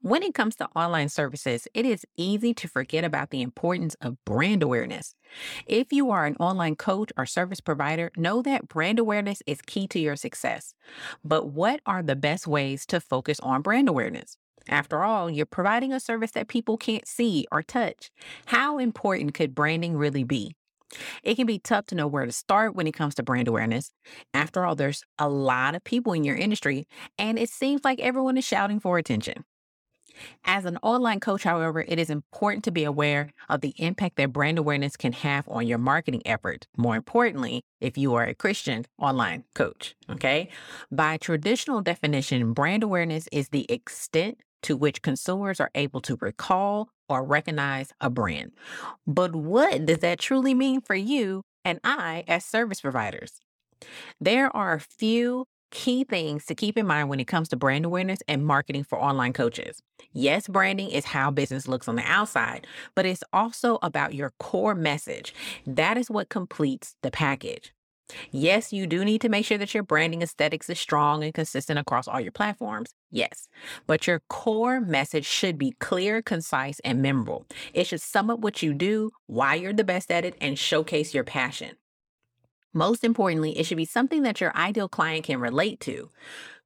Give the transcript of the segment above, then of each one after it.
When it comes to online services, it is easy to forget about the importance of brand awareness. If you are an online coach or service provider, know that brand awareness is key to your success. But what are the best ways to focus on brand awareness? After all, you're providing a service that people can't see or touch. How important could branding really be? It can be tough to know where to start when it comes to brand awareness. After all, there's a lot of people in your industry, and it seems like everyone is shouting for attention. As an online coach, however, it is important to be aware of the impact that brand awareness can have on your marketing effort. More importantly, if you are a Christian online coach, okay? By traditional definition, brand awareness is the extent to which consumers are able to recall or recognize a brand. But what does that truly mean for you and I as service providers? There are a few key things to keep in mind when it comes to brand awareness and marketing for online coaches. Yes, branding is how business looks on the outside, but it's also about your core message. That is what completes the package. Yes, you do need to make sure that your branding aesthetics is strong and consistent across all your platforms. Yes, but your core message should be clear, concise, and memorable. It should sum up what you do, why you're the best at it, and showcase your passion. Most importantly, it should be something that your ideal client can relate to.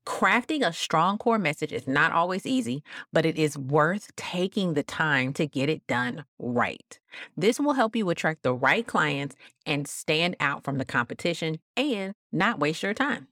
Crafting a strong core message is not always easy, but it is worth taking the time to get it done right. This will help you attract the right clients and stand out from the competition and not waste your time.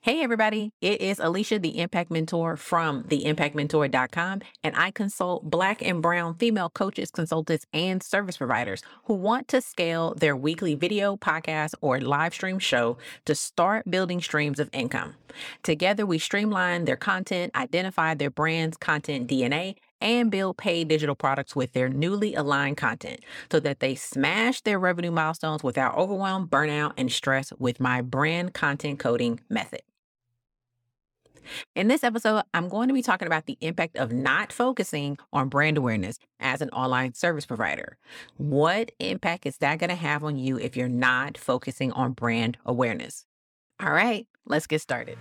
Hey, everybody. It is Alicia, the Impact Mentor from theimpactmentor.com, and I consult Black and Brown female coaches, consultants, and service providers who want to scale their weekly video, podcast, or live stream show to start building streams of income. Together, we streamline their content, identify their brand's content DNA, and build paid digital products with their newly aligned content so that they smash their revenue milestones without overwhelm, burnout, and stress with my brand content coding method. In this episode, I'm going to be talking about the impact of not focusing on brand awareness as an online service provider. What impact is that going to have on you if you're not focusing on brand awareness? All right, let's get started.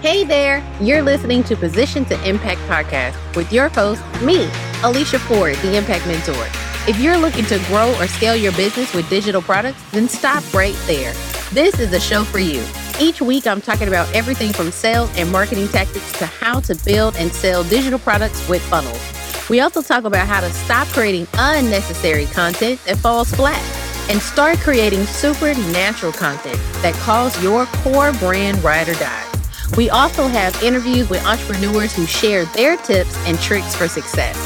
Hey there, you're listening to Position to Impact podcast with your host, me, Alicia Ford, the Impact Mentor. If you're looking to grow or scale your business with digital products, then stop right there. This is a show for you. Each week, I'm talking about everything from sales and marketing tactics to how to build and sell digital products with funnels. We also talk about how to stop creating unnecessary content that falls flat and start creating supernatural content that calls your core brand ride or die. We also have interviews with entrepreneurs who share their tips and tricks for success.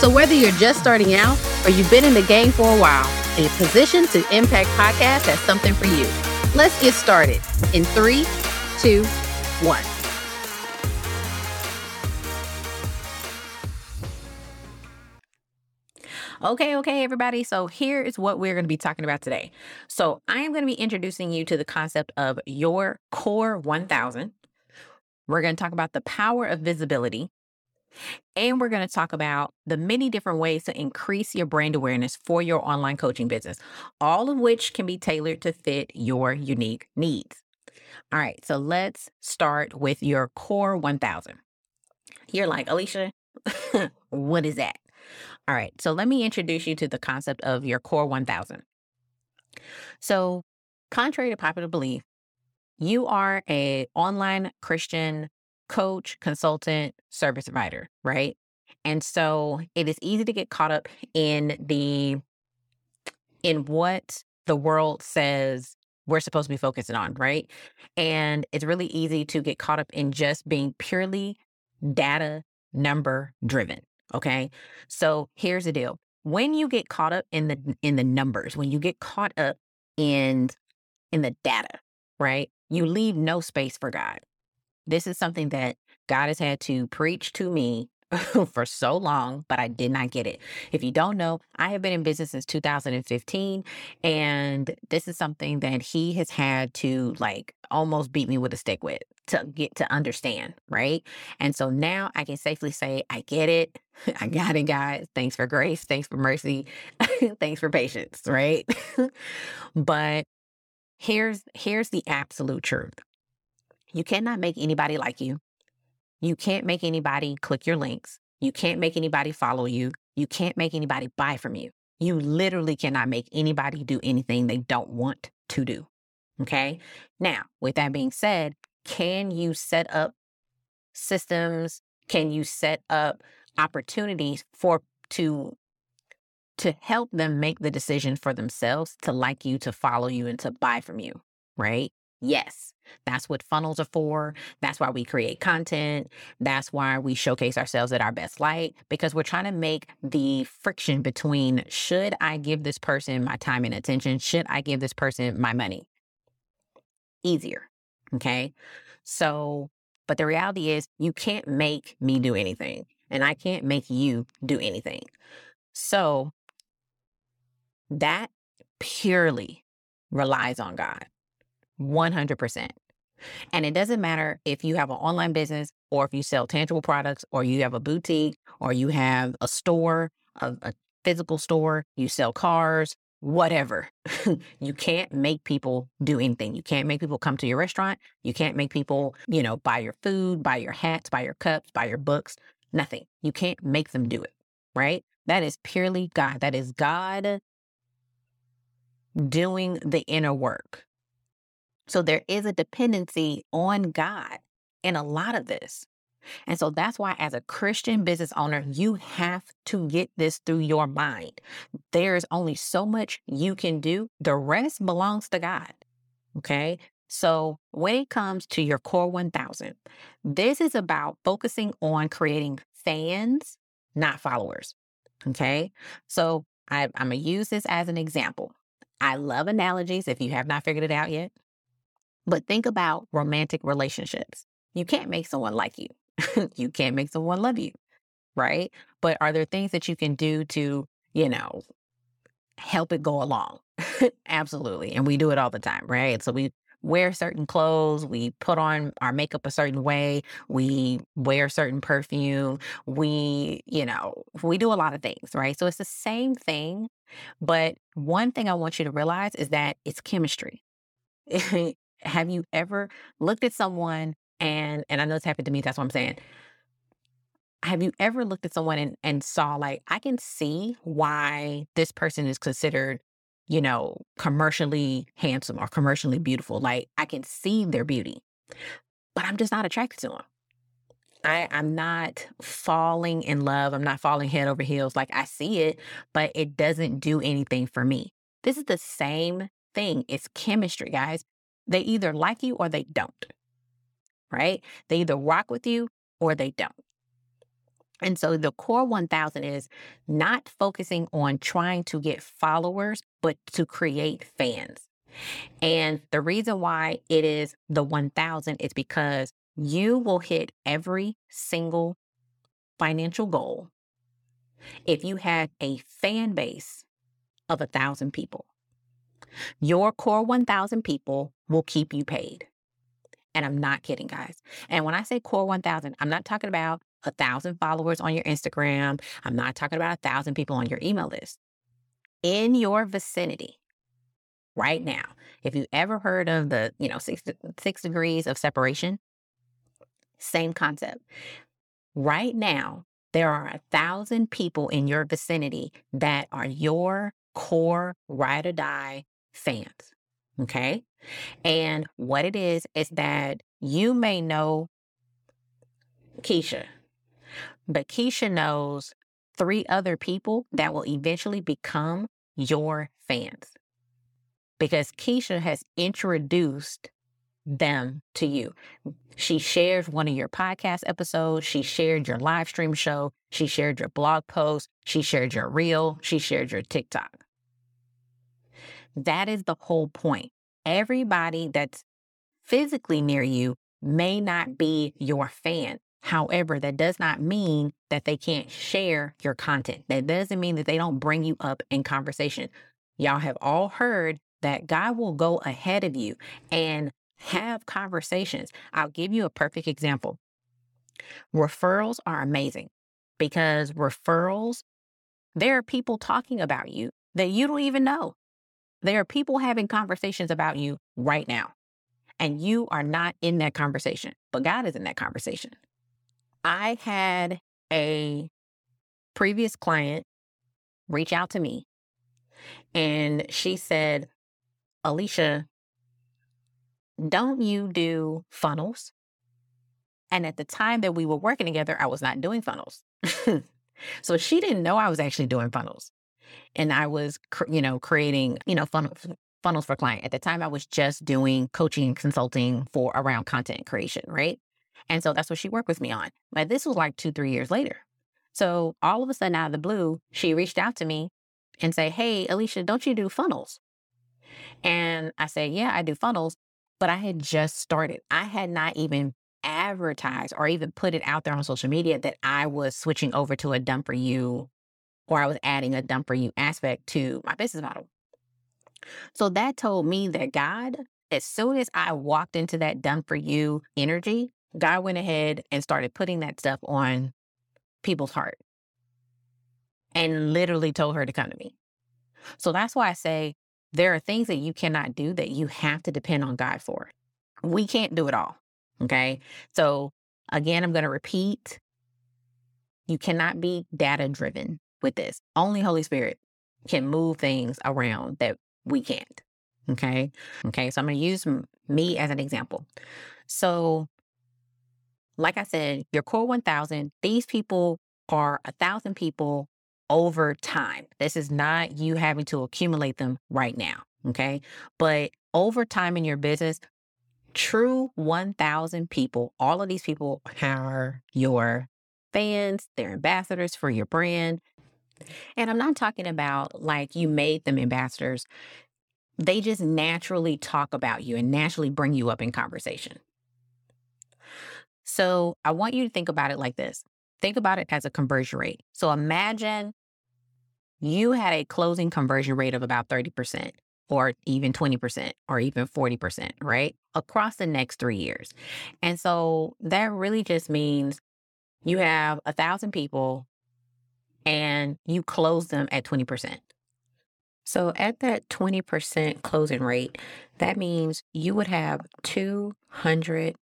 So whether you're just starting out or you've been in the game for a while, a Position to Impact podcast has something for you. Let's get started in three, two, one. Okay, okay, everybody. So here is what we're going to be talking about today. So I am going to be introducing you to the concept of your core 1000. We're going to talk about the power of visibility. And we're going to talk about the many different ways to increase your brand awareness for your online coaching business, all of which can be tailored to fit your unique needs. All right, so let's start with your core 1000. You're like, Alicia, what is that? All right, so let me introduce you to the concept of your core 1000. So, contrary to popular belief, you are a online Christian coach, consultant, service provider, right? And so it is easy to get caught up in the in what the world says we're supposed to be focusing on, right? And it's really easy to get caught up in just being purely data number driven, okay? So here's the deal. When you get caught up in the in the numbers, when you get caught up in in the data, right? you leave no space for God. This is something that God has had to preach to me for so long, but I did not get it. If you don't know, I have been in business since 2015, and this is something that He has had to like almost beat me with a stick with to get to understand, right? And so now I can safely say, I get it. I got it, guys. Thanks for grace. Thanks for mercy. thanks for patience, right? but here's here's the absolute truth You cannot make anybody like you. You can't make anybody click your links. You can't make anybody follow you. You can't make anybody buy from you. You literally cannot make anybody do anything they don't want to do. Okay. Now, with that being said, can you set up systems? Can you set up opportunities for to to help them make the decision for themselves to like you, to follow you, and to buy from you, right? Yes, that's what funnels are for. That's why we create content. That's why we showcase ourselves at our best light because we're trying to make the friction between should I give this person my time and attention? Should I give this person my money? Easier. Okay. So, but the reality is you can't make me do anything and I can't make you do anything. So that purely relies on God, 100%. And it doesn't matter if you have an online business or if you sell tangible products or you have a boutique or you have a store, a, a physical store, you sell cars, whatever. you can't make people do anything. You can't make people come to your restaurant. You can't make people, you know, buy your food, buy your hats, buy your cups, buy your books, nothing. You can't make them do it, right? That is purely God. That is God doing the inner work. So there is a dependency on God in a lot of this. And so that's why, as a Christian business owner, you have to get this through your mind. There's only so much you can do, the rest belongs to God. Okay. So when it comes to your core 1000, this is about focusing on creating fans, not followers. Okay. So I, I'm going to use this as an example. I love analogies if you have not figured it out yet. But think about romantic relationships. You can't make someone like you. you can't make someone love you, right? But are there things that you can do to, you know, help it go along? Absolutely. And we do it all the time, right? So we wear certain clothes, we put on our makeup a certain way, we wear certain perfume, we, you know, we do a lot of things, right? So it's the same thing. But one thing I want you to realize is that it's chemistry. Have you ever looked at someone and and I know it's happened to me, that's what I'm saying. Have you ever looked at someone and, and saw like I can see why this person is considered you know, commercially handsome or commercially beautiful. Like I can see their beauty, but I'm just not attracted to them. I, I'm not falling in love. I'm not falling head over heels. Like I see it, but it doesn't do anything for me. This is the same thing. It's chemistry, guys. They either like you or they don't, right? They either rock with you or they don't. And so the core 1000 is not focusing on trying to get followers, but to create fans. And the reason why it is the 1000 is because you will hit every single financial goal if you had a fan base of a thousand people. Your core 1000 people will keep you paid. And I'm not kidding, guys. And when I say core 1000, I'm not talking about a thousand followers on your Instagram. I'm not talking about a thousand people on your email list. In your vicinity, right now, if you ever heard of the, you know, six, six degrees of separation, same concept. Right now, there are a thousand people in your vicinity that are your core ride or die fans. Okay. And what it is, is that you may know Keisha, but Keisha knows three other people that will eventually become your fans because Keisha has introduced them to you. She shared one of your podcast episodes. She shared your live stream show. She shared your blog post. She shared your reel. She shared your TikTok. That is the whole point. Everybody that's physically near you may not be your fan, However, that does not mean that they can't share your content. That doesn't mean that they don't bring you up in conversation. Y'all have all heard that God will go ahead of you and have conversations. I'll give you a perfect example. Referrals are amazing because referrals, there are people talking about you that you don't even know. There are people having conversations about you right now. and you are not in that conversation, but God is in that conversation. I had a previous client reach out to me and she said, Alicia, don't you do funnels? And at the time that we were working together, I was not doing funnels. so she didn't know I was actually doing funnels. And I was, you know, creating, you know, funnels, funnels for client. At the time, I was just doing coaching and consulting for around content creation, right? And so that's what she worked with me on. But this was like two, three years later. So all of a sudden, out of the blue, she reached out to me and say, Hey, Alicia, don't you do funnels? And I said, Yeah, I do funnels, but I had just started. I had not even advertised or even put it out there on social media that I was switching over to a done for you or I was adding a done for you aspect to my business model. So that told me that God, as soon as I walked into that done for you energy, God went ahead and started putting that stuff on people's heart and literally told her to come to me. So that's why I say there are things that you cannot do that you have to depend on God for. We can't do it all. Okay. So again, I'm going to repeat you cannot be data driven with this. Only Holy Spirit can move things around that we can't. Okay. Okay. So I'm going to use me as an example. So, like I said, your core 1000, these people are a thousand people over time. This is not you having to accumulate them right now. Okay. But over time in your business, true 1,000 people, all of these people are your fans, they're ambassadors for your brand. And I'm not talking about like you made them ambassadors. They just naturally talk about you and naturally bring you up in conversation. So I want you to think about it like this think about it as a conversion rate. So imagine you had a closing conversion rate of about 30% or even 20% or even 40%, right? Across the next three years. And so that really just means you have a thousand people and you close them at 20%. So at that 20% closing rate, that means you would have 200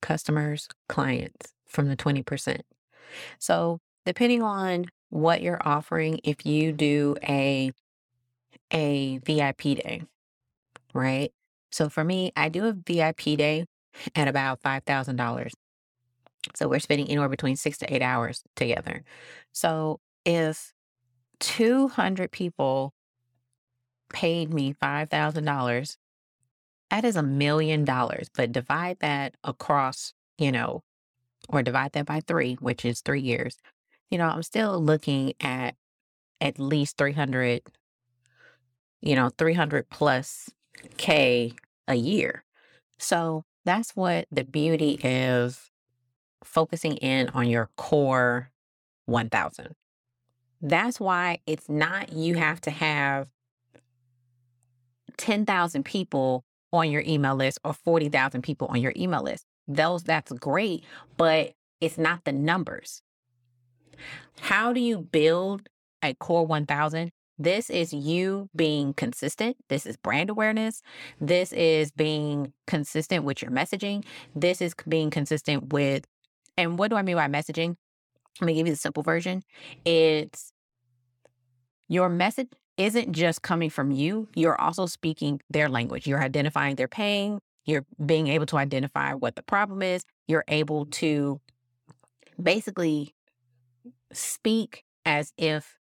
customers, clients from the 20%. So depending on what you're offering if you do a a VIP day, right? So for me, I do a VIP day at about $5,000. So we're spending anywhere between 6 to 8 hours together. So if 200 people paid me $5,000, that is a million dollars, but divide that across, you know, or divide that by 3, which is 3 years you know, I'm still looking at at least 300, you know, 300 plus K a year. So that's what the beauty is focusing in on your core 1000. That's why it's not you have to have 10,000 people on your email list or 40,000 people on your email list. Those that's great, but it's not the numbers. How do you build a core 1000? This is you being consistent. This is brand awareness. This is being consistent with your messaging. This is being consistent with, and what do I mean by messaging? Let me give you the simple version. It's your message isn't just coming from you, you're also speaking their language. You're identifying their pain. You're being able to identify what the problem is. You're able to basically speak as if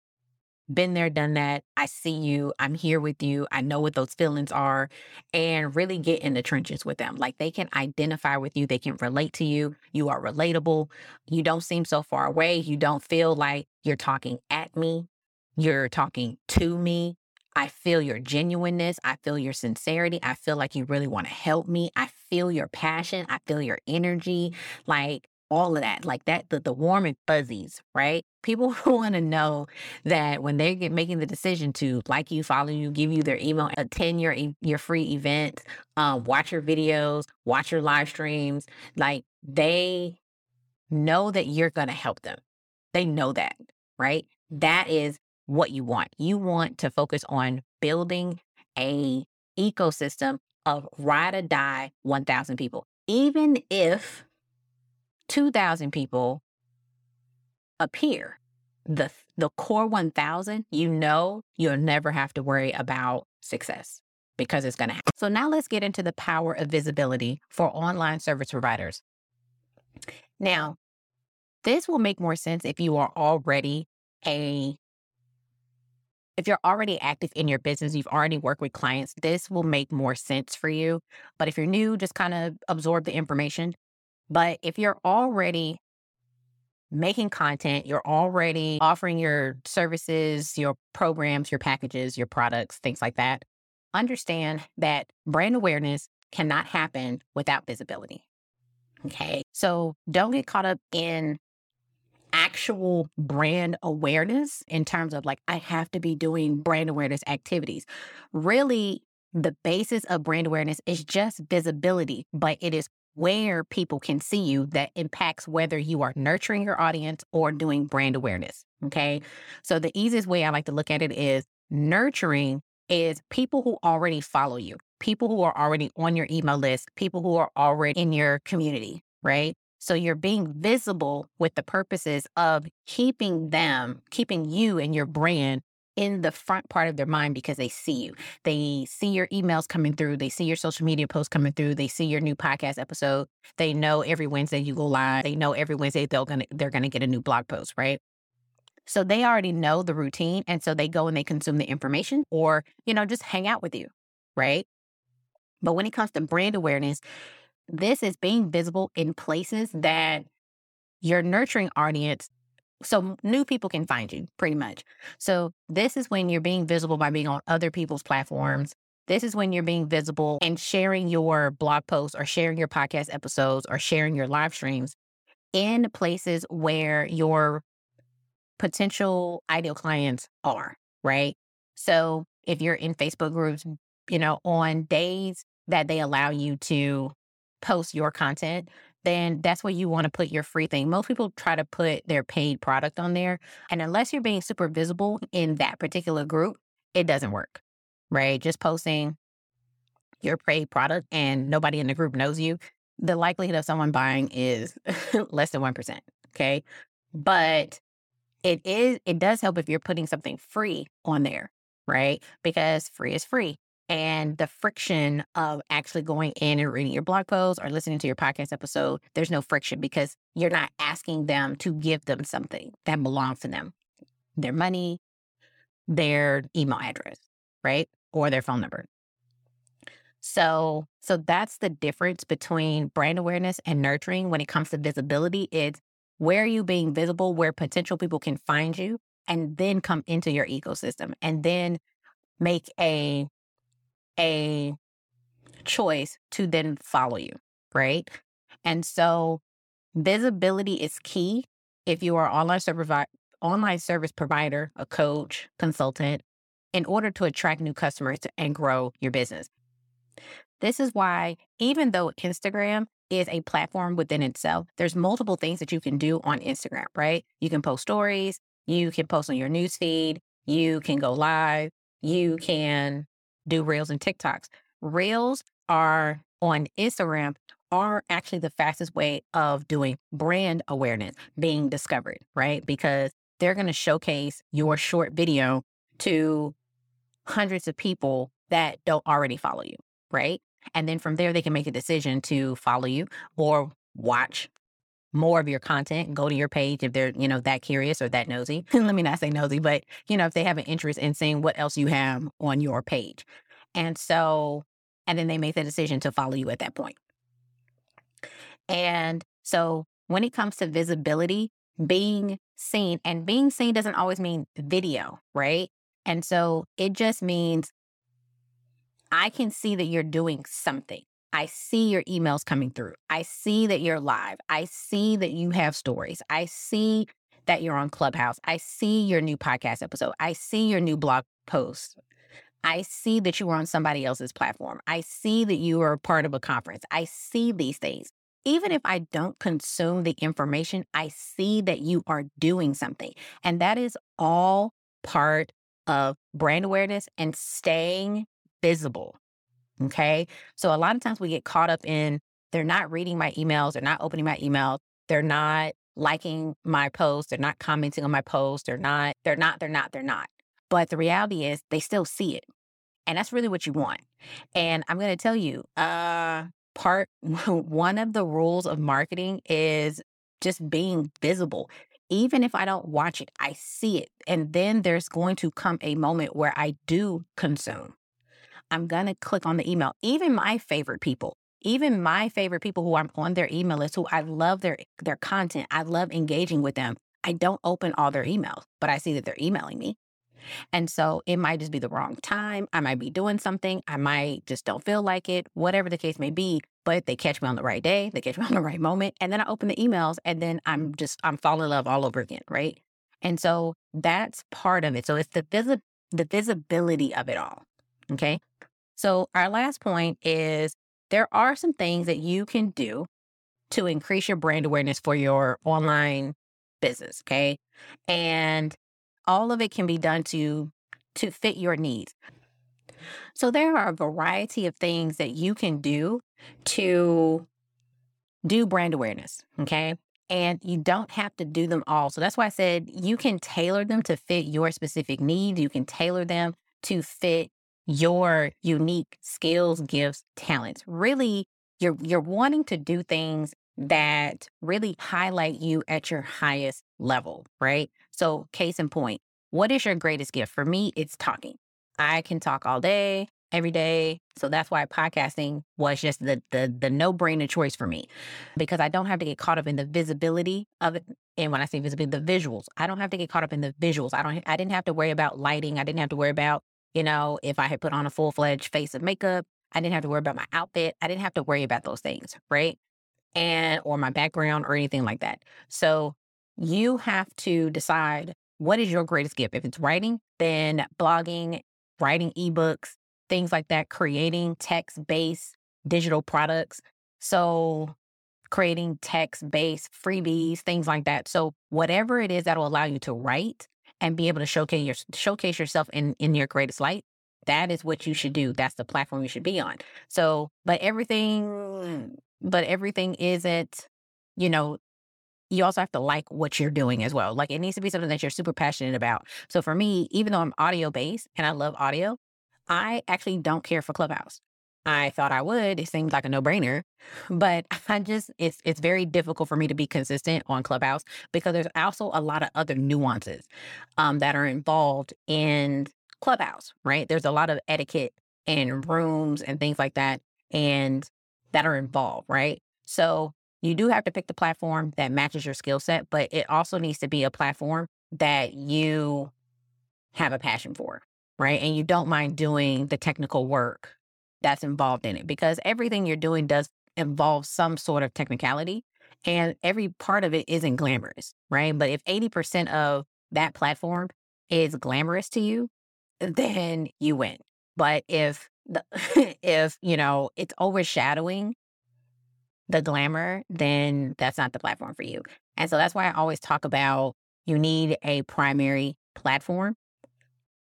been there, done that. I see you. I'm here with you. I know what those feelings are and really get in the trenches with them. Like they can identify with you. They can relate to you. You are relatable. You don't seem so far away. You don't feel like you're talking at me. You're talking to me. I feel your genuineness. I feel your sincerity. I feel like you really want to help me. I feel your passion. I feel your energy. Like all of that, like that, the, the warm and fuzzies, right? People who want to know that when they get making the decision to like you, follow you, give you their email, attend your your free event, um, watch your videos, watch your live streams, like they know that you're going to help them. They know that, right? That is what you want. You want to focus on building a ecosystem of ride or die 1,000 people. Even if 2,000 people appear, the the core 1000, you know you'll never have to worry about success because it's going to happen. So now let's get into the power of visibility for online service providers. Now, this will make more sense if you are already a if you're already active in your business, you've already worked with clients, this will make more sense for you. But if you're new, just kind of absorb the information. But if you're already making content, you're already offering your services, your programs, your packages, your products, things like that, understand that brand awareness cannot happen without visibility. Okay. So don't get caught up in actual brand awareness in terms of like, I have to be doing brand awareness activities. Really, the basis of brand awareness is just visibility, but it is where people can see you that impacts whether you are nurturing your audience or doing brand awareness. Okay. So the easiest way I like to look at it is nurturing is people who already follow you, people who are already on your email list, people who are already in your community, right? So you're being visible with the purposes of keeping them, keeping you and your brand in the front part of their mind because they see you. They see your emails coming through, they see your social media posts coming through, they see your new podcast episode. They know every Wednesday you go live. They know every Wednesday they're gonna they're gonna get a new blog post, right? So they already know the routine. And so they go and they consume the information or, you know, just hang out with you, right? But when it comes to brand awareness, this is being visible in places that your nurturing audience so new people can find you pretty much. So this is when you're being visible by being on other people's platforms. This is when you're being visible and sharing your blog posts or sharing your podcast episodes or sharing your live streams in places where your potential ideal clients are, right? So if you're in Facebook groups, you know, on days that they allow you to post your content, then that's where you want to put your free thing. Most people try to put their paid product on there. And unless you're being super visible in that particular group, it doesn't work, right? Just posting your paid product and nobody in the group knows you, the likelihood of someone buying is less than 1%. Okay. But it is, it does help if you're putting something free on there, right? Because free is free and the friction of actually going in and reading your blog post or listening to your podcast episode, there's no friction because you're not asking them to give them something that belongs to them their money, their email address, right? Or their phone number. So, so that's the difference between brand awareness and nurturing when it comes to visibility. It's where are you being visible, where potential people can find you, and then come into your ecosystem and then make a a choice to then follow you, right? And so visibility is key if you are online service online service provider, a coach, consultant, in order to attract new customers and grow your business. This is why even though Instagram is a platform within itself, there's multiple things that you can do on Instagram, right? You can post stories, you can post on your newsfeed, you can go live, you can do Reels and TikToks. Reels are on Instagram are actually the fastest way of doing brand awareness, being discovered, right? Because they're going to showcase your short video to hundreds of people that don't already follow you, right? And then from there, they can make a decision to follow you or watch more of your content, go to your page if they're, you know, that curious or that nosy. Let me not say nosy, but, you know, if they have an interest in seeing what else you have on your page. And so, and then they make the decision to follow you at that point. And so when it comes to visibility, being seen, and being seen doesn't always mean video, right? And so it just means I can see that you're doing something. I see your emails coming through. I see that you're live. I see that you have stories. I see that you're on Clubhouse. I see your new podcast episode. I see your new blog post. I see that you are on somebody else's platform. I see that you are part of a conference. I see these things. Even if I don't consume the information, I see that you are doing something. And that is all part of brand awareness and staying visible. Okay. So a lot of times we get caught up in they're not reading my emails, they're not opening my emails, they're not liking my posts, they're not commenting on my posts, they're not, they're not, they're not, they're not. But the reality is they still see it. And that's really what you want. And I'm going to tell you, uh, part one of the rules of marketing is just being visible. Even if I don't watch it, I see it. And then there's going to come a moment where I do consume. I'm going to click on the email. Even my favorite people, even my favorite people who I'm on their email list, who I love their their content, I love engaging with them. I don't open all their emails, but I see that they're emailing me. And so it might just be the wrong time. I might be doing something. I might just don't feel like it, whatever the case may be. But they catch me on the right day, they catch me on the right moment. And then I open the emails and then I'm just, I'm falling in love all over again. Right. And so that's part of it. So it's the, visi- the visibility of it all. Okay. So our last point is there are some things that you can do to increase your brand awareness for your online business. Okay. And all of it can be done to to fit your needs. So there are a variety of things that you can do to do brand awareness, okay? And you don't have to do them all. So that's why I said you can tailor them to fit your specific needs. You can tailor them to fit your unique skills, gifts, talents. Really, you're you're wanting to do things that really highlight you at your highest level, right? So, case in point, what is your greatest gift? For me, it's talking. I can talk all day, every day. So that's why podcasting was just the the the no-brainer choice for me because I don't have to get caught up in the visibility of it. And when I say visibility, the visuals. I don't have to get caught up in the visuals. I don't I didn't have to worry about lighting. I didn't have to worry about, you know, if I had put on a full-fledged face of makeup. I didn't have to worry about my outfit. I didn't have to worry about those things, right? And or my background or anything like that. So you have to decide what is your greatest gift? If it's writing, then blogging, writing ebooks, things like that, creating text based digital products. So, creating text based freebies, things like that. So, whatever it is that will allow you to write and be able to showcase your showcase yourself in in your greatest light, that is what you should do. That's the platform you should be on. So, but everything but everything isn't, you know, you also have to like what you're doing as well. Like it needs to be something that you're super passionate about. So for me, even though I'm audio based and I love audio, I actually don't care for Clubhouse. I thought I would. It seemed like a no-brainer, but I just it's it's very difficult for me to be consistent on Clubhouse because there's also a lot of other nuances um, that are involved in Clubhouse. Right? There's a lot of etiquette and rooms and things like that, and that are involved. Right? So you do have to pick the platform that matches your skill set, but it also needs to be a platform that you have a passion for, right? And you don't mind doing the technical work that's involved in it because everything you're doing does involve some sort of technicality and every part of it isn't glamorous, right? But if 80% of that platform is glamorous to you, then you win. But if the if, you know, it's overshadowing the glamour, then that's not the platform for you. And so that's why I always talk about you need a primary platform.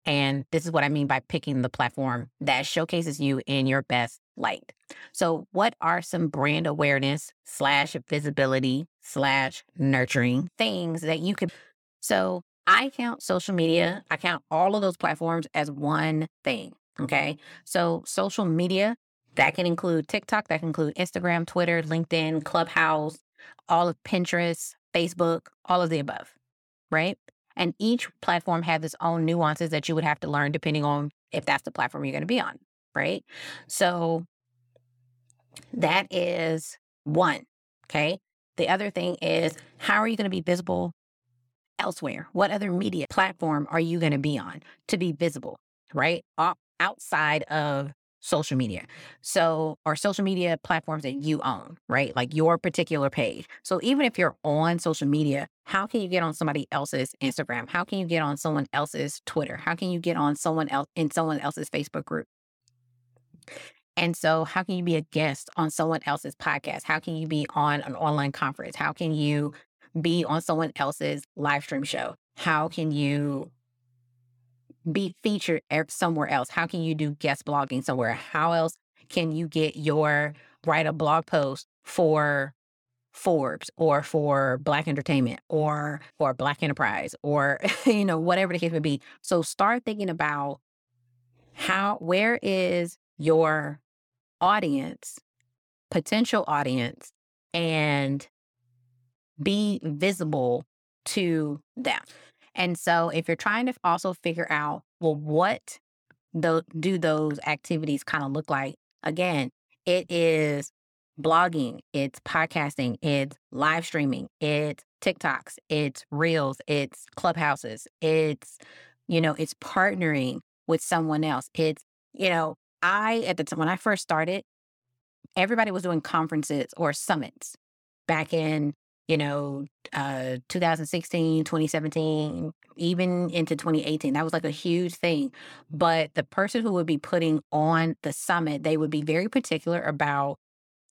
And this is what I mean by picking the platform that showcases you in your best light. So, what are some brand awareness slash visibility slash nurturing things that you can? So, I count social media, I count all of those platforms as one thing. Okay. So, social media that can include TikTok, that can include Instagram, Twitter, LinkedIn, Clubhouse, all of Pinterest, Facebook, all of the above, right? And each platform has its own nuances that you would have to learn depending on if that's the platform you're going to be on, right? So that is one. Okay. The other thing is how are you going to be visible elsewhere? What other media platform are you going to be on to be visible, right? Outside of social media. So, or social media platforms that you own, right? Like your particular page. So, even if you're on social media, how can you get on somebody else's Instagram? How can you get on someone else's Twitter? How can you get on someone else in someone else's Facebook group? And so, how can you be a guest on someone else's podcast? How can you be on an online conference? How can you be on someone else's live stream show? How can you be featured somewhere else? How can you do guest blogging somewhere? How else can you get your write a blog post for Forbes or for Black Entertainment or for Black Enterprise or you know whatever the case may be. So start thinking about how where is your audience, potential audience and be visible to them. And so if you're trying to also figure out well what do those activities kind of look like? Again, it is blogging, it's podcasting, it's live streaming, it's TikToks, it's reels, it's clubhouses, it's, you know, it's partnering with someone else. It's, you know, I, at the time when I first started, everybody was doing conferences or summits back in you know, uh, 2016, 2017, even into 2018. That was like a huge thing. But the person who would be putting on the summit, they would be very particular about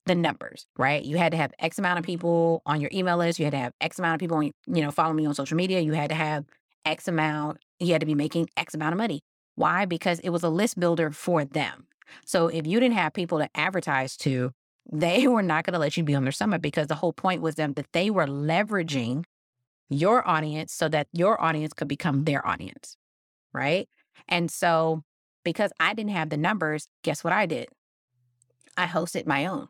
the numbers, right? You had to have X amount of people on your email list. You had to have X amount of people, on, you know, following me on social media. You had to have X amount. You had to be making X amount of money. Why? Because it was a list builder for them. So if you didn't have people to advertise to, they were not going to let you be on their summit because the whole point was them that they were leveraging your audience so that your audience could become their audience. Right. And so because I didn't have the numbers, guess what I did? I hosted my own.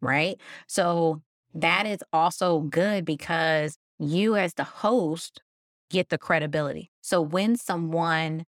Right. So that is also good because you, as the host, get the credibility. So when someone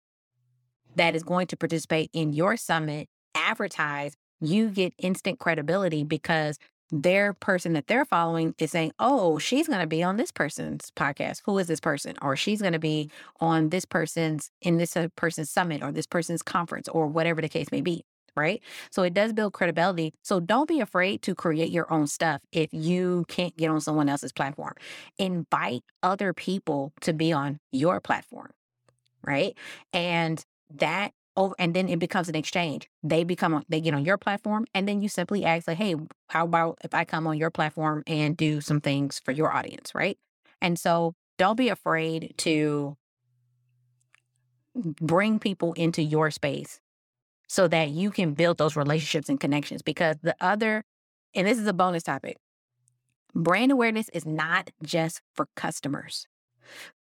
that is going to participate in your summit advertise you get instant credibility because their person that they're following is saying, oh, she's going to be on this person's podcast. Who is this person? Or she's going to be on this person's, in this uh, person's summit or this person's conference or whatever the case may be. Right. So it does build credibility. So don't be afraid to create your own stuff if you can't get on someone else's platform. Invite other people to be on your platform. Right. And that over and then it becomes an exchange. They become they get on your platform and then you simply ask like, "Hey, how about if I come on your platform and do some things for your audience, right?" And so don't be afraid to bring people into your space so that you can build those relationships and connections because the other and this is a bonus topic. Brand awareness is not just for customers.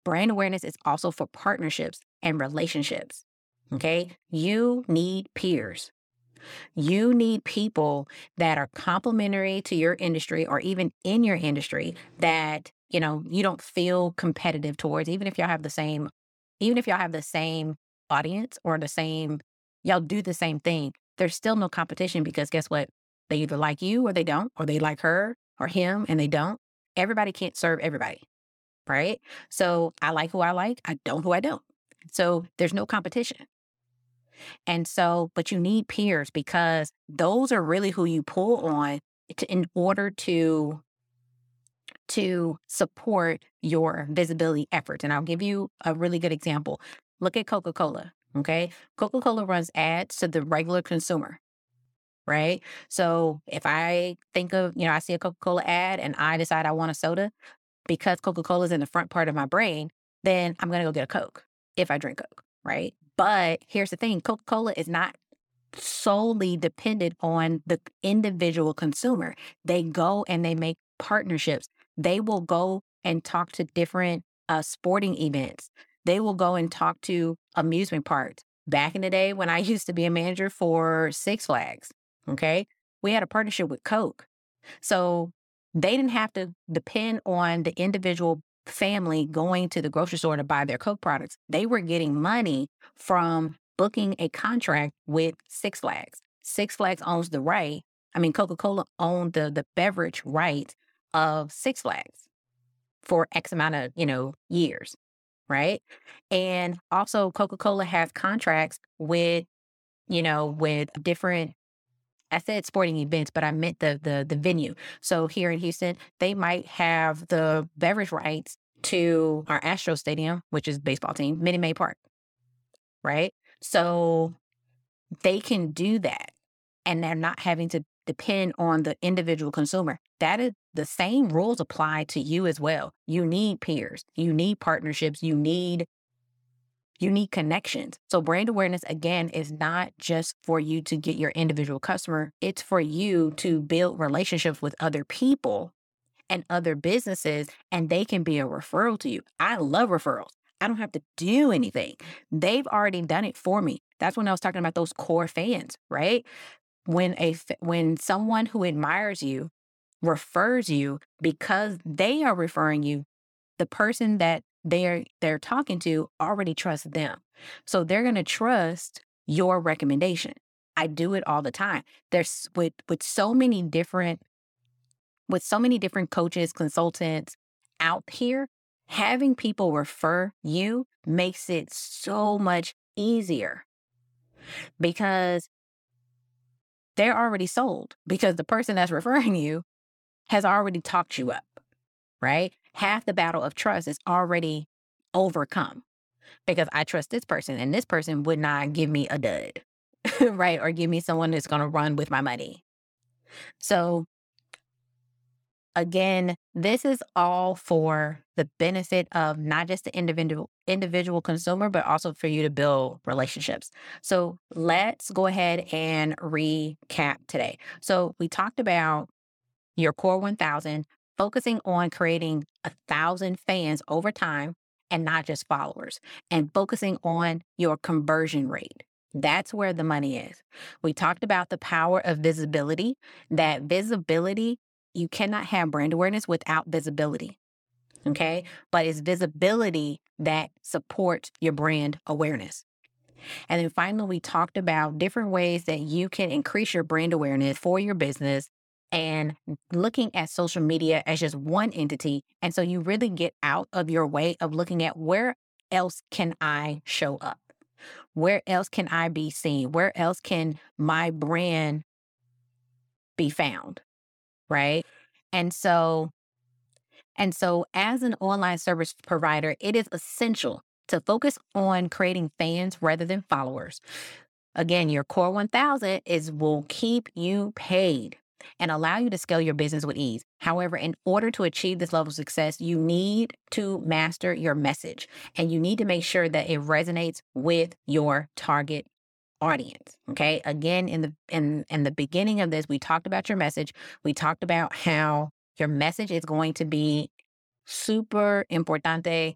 Brand awareness is also for partnerships and relationships. Okay. You need peers. You need people that are complementary to your industry or even in your industry that, you know, you don't feel competitive towards, even if y'all have the same, even if y'all have the same audience or the same, y'all do the same thing. There's still no competition because guess what? They either like you or they don't, or they like her or him and they don't. Everybody can't serve everybody. Right. So I like who I like. I don't who I don't. So there's no competition. And so, but you need peers because those are really who you pull on to, in order to to support your visibility efforts. And I'll give you a really good example. Look at Coca-Cola, okay? Coca-Cola runs ads to the regular consumer. Right. So if I think of, you know, I see a Coca Cola ad and I decide I want a soda because Coca Cola is in the front part of my brain, then I'm going to go get a Coke if I drink Coke. Right. But here's the thing Coca Cola is not solely dependent on the individual consumer. They go and they make partnerships. They will go and talk to different uh, sporting events. They will go and talk to amusement parks. Back in the day when I used to be a manager for Six Flags, okay, we had a partnership with Coke. So they didn't have to depend on the individual family going to the grocery store to buy their Coke products. They were getting money from booking a contract with Six Flags. Six Flags owns the right. I mean, Coca Cola owned the the beverage right of Six Flags for X amount of you know years, right? And also, Coca Cola has contracts with you know with different I said sporting events, but I meant the the the venue. So here in Houston, they might have the beverage rights to our Astro Stadium, which is baseball team, Minute Maid Park. Right? So they can do that and they're not having to depend on the individual consumer. That is the same rules apply to you as well. You need peers, you need partnerships, you need You need connections. So, brand awareness, again, is not just for you to get your individual customer, it's for you to build relationships with other people and other businesses, and they can be a referral to you. I love referrals. I don't have to do anything. They've already done it for me. That's when I was talking about those core fans, right? When a when someone who admires you refers you because they are referring you, the person that they're they're talking to already trust them. So they're going to trust your recommendation. I do it all the time. There's with with so many different with so many different coaches, consultants out here, having people refer you makes it so much easier because they're already sold because the person that's referring you has already talked you up, right? Half the battle of trust is already overcome because I trust this person and this person would not give me a dud, right? Or give me someone that's going to run with my money. So Again, this is all for the benefit of not just the individual individual consumer, but also for you to build relationships. So let's go ahead and recap today. So we talked about your core 1000, focusing on creating a thousand fans over time and not just followers, and focusing on your conversion rate. That's where the money is. We talked about the power of visibility, that visibility you cannot have brand awareness without visibility. Okay. But it's visibility that supports your brand awareness. And then finally, we talked about different ways that you can increase your brand awareness for your business and looking at social media as just one entity. And so you really get out of your way of looking at where else can I show up? Where else can I be seen? Where else can my brand be found? right? And so and so as an online service provider, it is essential to focus on creating fans rather than followers. Again, your core 1000 is will keep you paid and allow you to scale your business with ease. However, in order to achieve this level of success, you need to master your message and you need to make sure that it resonates with your target audience. Okay. Again, in the in in the beginning of this, we talked about your message. We talked about how your message is going to be super importante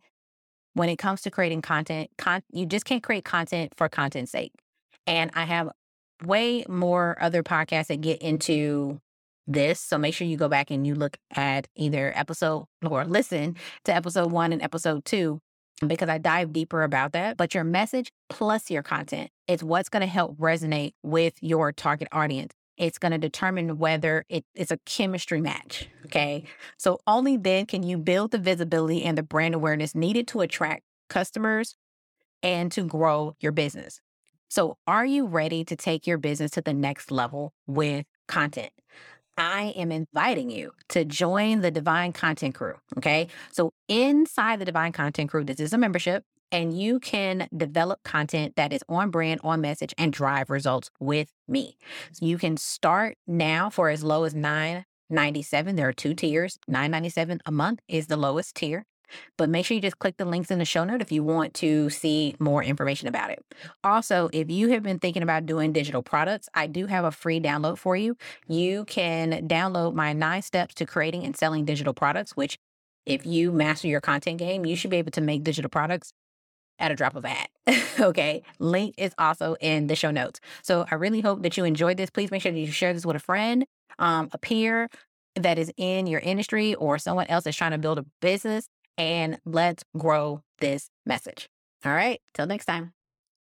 when it comes to creating content. Con- you just can't create content for content's sake. And I have way more other podcasts that get into this. So make sure you go back and you look at either episode or listen to episode one and episode two because I dive deeper about that. But your message plus your content is what's going to help resonate with your target audience. It's going to determine whether it is a chemistry match. Okay. So only then can you build the visibility and the brand awareness needed to attract customers and to grow your business. So, are you ready to take your business to the next level with content? I am inviting you to join the Divine Content Crew. Okay. So, inside the Divine Content Crew, this is a membership, and you can develop content that is on brand, on message, and drive results with me. So, you can start now for as low as nine ninety seven. There are two tiers. Nine ninety seven a month is the lowest tier. But make sure you just click the links in the show note if you want to see more information about it. Also, if you have been thinking about doing digital products, I do have a free download for you. You can download my nine steps to creating and selling digital products, which if you master your content game, you should be able to make digital products at a drop of a hat. okay. Link is also in the show notes. So I really hope that you enjoyed this. Please make sure that you share this with a friend, um, a peer that is in your industry or someone else that's trying to build a business and let's grow this message. All right. Till next time.